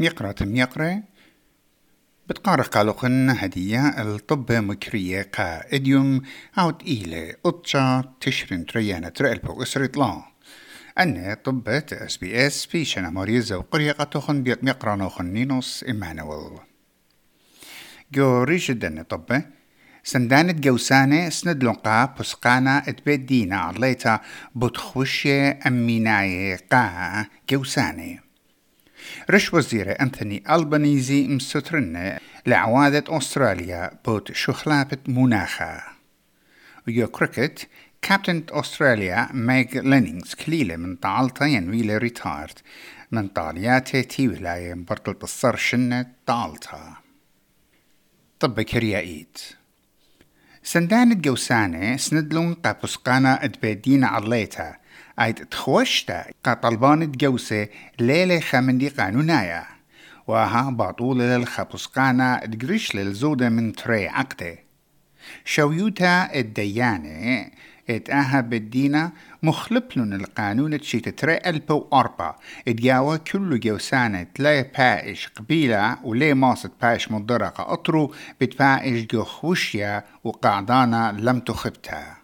ميقرة ميقرة بتقارق قالوخن هدية الطب مكرية قا إديوم عود إيلة أطشا تشرين تريانة ترقلبو إسريط لا. أن طبة اس بي إس في شنا مريزة وقرية قطوخن بيت ميقرانوخن نينوس إيمانويل جو ريشدن طبة سندانت جوسانة سند لنقا بسقانا إتبيت دينا عليتا بتخوشي أميناي قا جوسانة. رش وزير أنثوني ألبانيزي مسترن لعوادة أستراليا بوت شخلابة مناخا ويو كريكت كابتن أستراليا ميغ لينينغز كليلة من طالتا ينويلة ريتارد من طالياتي تي ولاية برطل الصر شنة طالتا طب كريائيت سندان جوسانة سندلون قابوسقانا ادبيدين عليتا ايد تخوشتا قطلبان جوسة ليلة خمندي قانونايا. وها باطول للخبسقانا ادقرش للزودة من تري عقده شويوتا الديانة اتاها بالدينا مخلبلن القانون تشي تتري ألبو أربا. ادياوا كل جوسانة لا بايش قبيلة ولي ماست بايش مضرقة أطرو بتبايش جو خوشيا وقعدانا لم تخبتها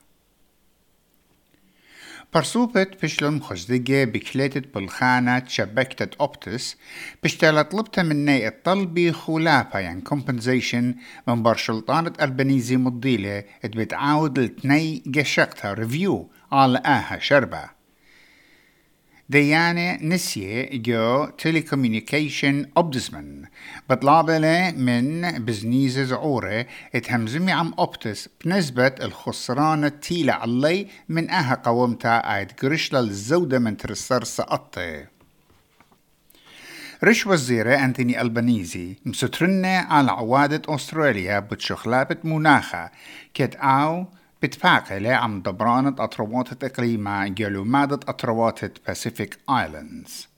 برسوبت بشلون خزدقة بكليتة بالخانة شبكتة أوبتس بشتالة طلبت مني الطلبي خلافة يعني كومبنزيشن من برشلطانة ألبانيزي مضيلة بتعاود لتني قشقتها ريفيو على آها شربة. ديانة نسية جو تيليكوميونيكيشن أوبدسمن بطلابة من بزنيز زعورة اتهمزمي عم أوبتس بنسبة الخسران التيلة علي من أها قومتا آيد قرشلا للزودة من ترسر سقطة. رش وزيرة أنتوني ألبانيزي مسترنة على عوادة أستراليا بتشخلابة مناخة كت أو بتفاقلة عم دبرانة أطروات إقليمة جلو مادة أطروات باسيفيك آيلاندز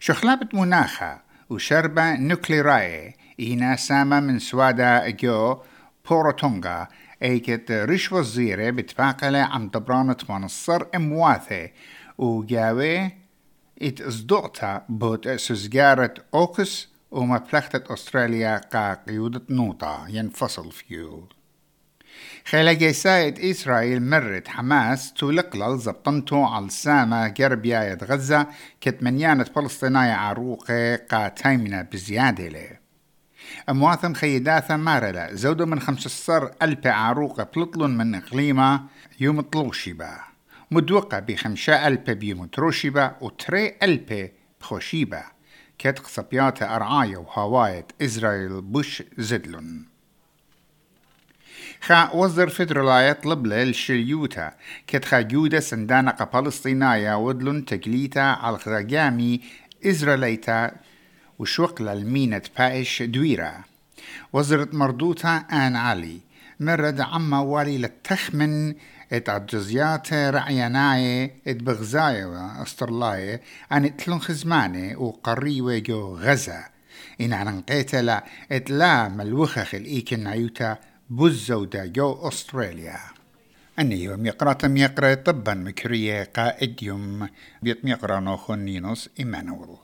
شخلابة مناخة وشربة نوكليراي إينا سامة من سوادا جو بوروتونغا أيكت ريش وزيرة بتفاقلة عم دبرانة منصر امواثة وجاوي إت ازدوقتا بوت سزجارة أوكس ومفلختة أستراليا قا قيودة نوطة ينفصل فيو خلال جيسايد إسرائيل مرت حماس تولقلل زبطنتو على السامة جربياية غزة كتمنيانة فلسطينية عروقة قاتيمنة بزيادة له. أمواثم خيداثة مارلة زودو من خمس الصر ألف عروقة بلطلون من إقليمة يوم طلوشيبا مدوقة بخمسة ألف بيوم تروشيبا وتري ألف بخوشيبا كت قصبيات أرعاية وهواية إسرائيل بوش زدلون خا وزر فدرالاية طلب للشليوتا كت خا جودة سندانة فلسطينية ودلن تقليتا على خزاقامي إزراليتا وشوق للمينة بايش دويرة وزرت مردوتا آن علي مرد عما والي للتخمن ات عجزيات رعيناي ات بغزاية استرلاية عن اتلون خزماني وقريوة جو غزة إن عن قيتلا ات لا ملوخخ الإيكن عيوتا بوزودا جو أستراليا. أني يوم يقرأ يقرأ طبا مكرية قائد يوم بيت يقرأ نوخون نينوس إيمانويل.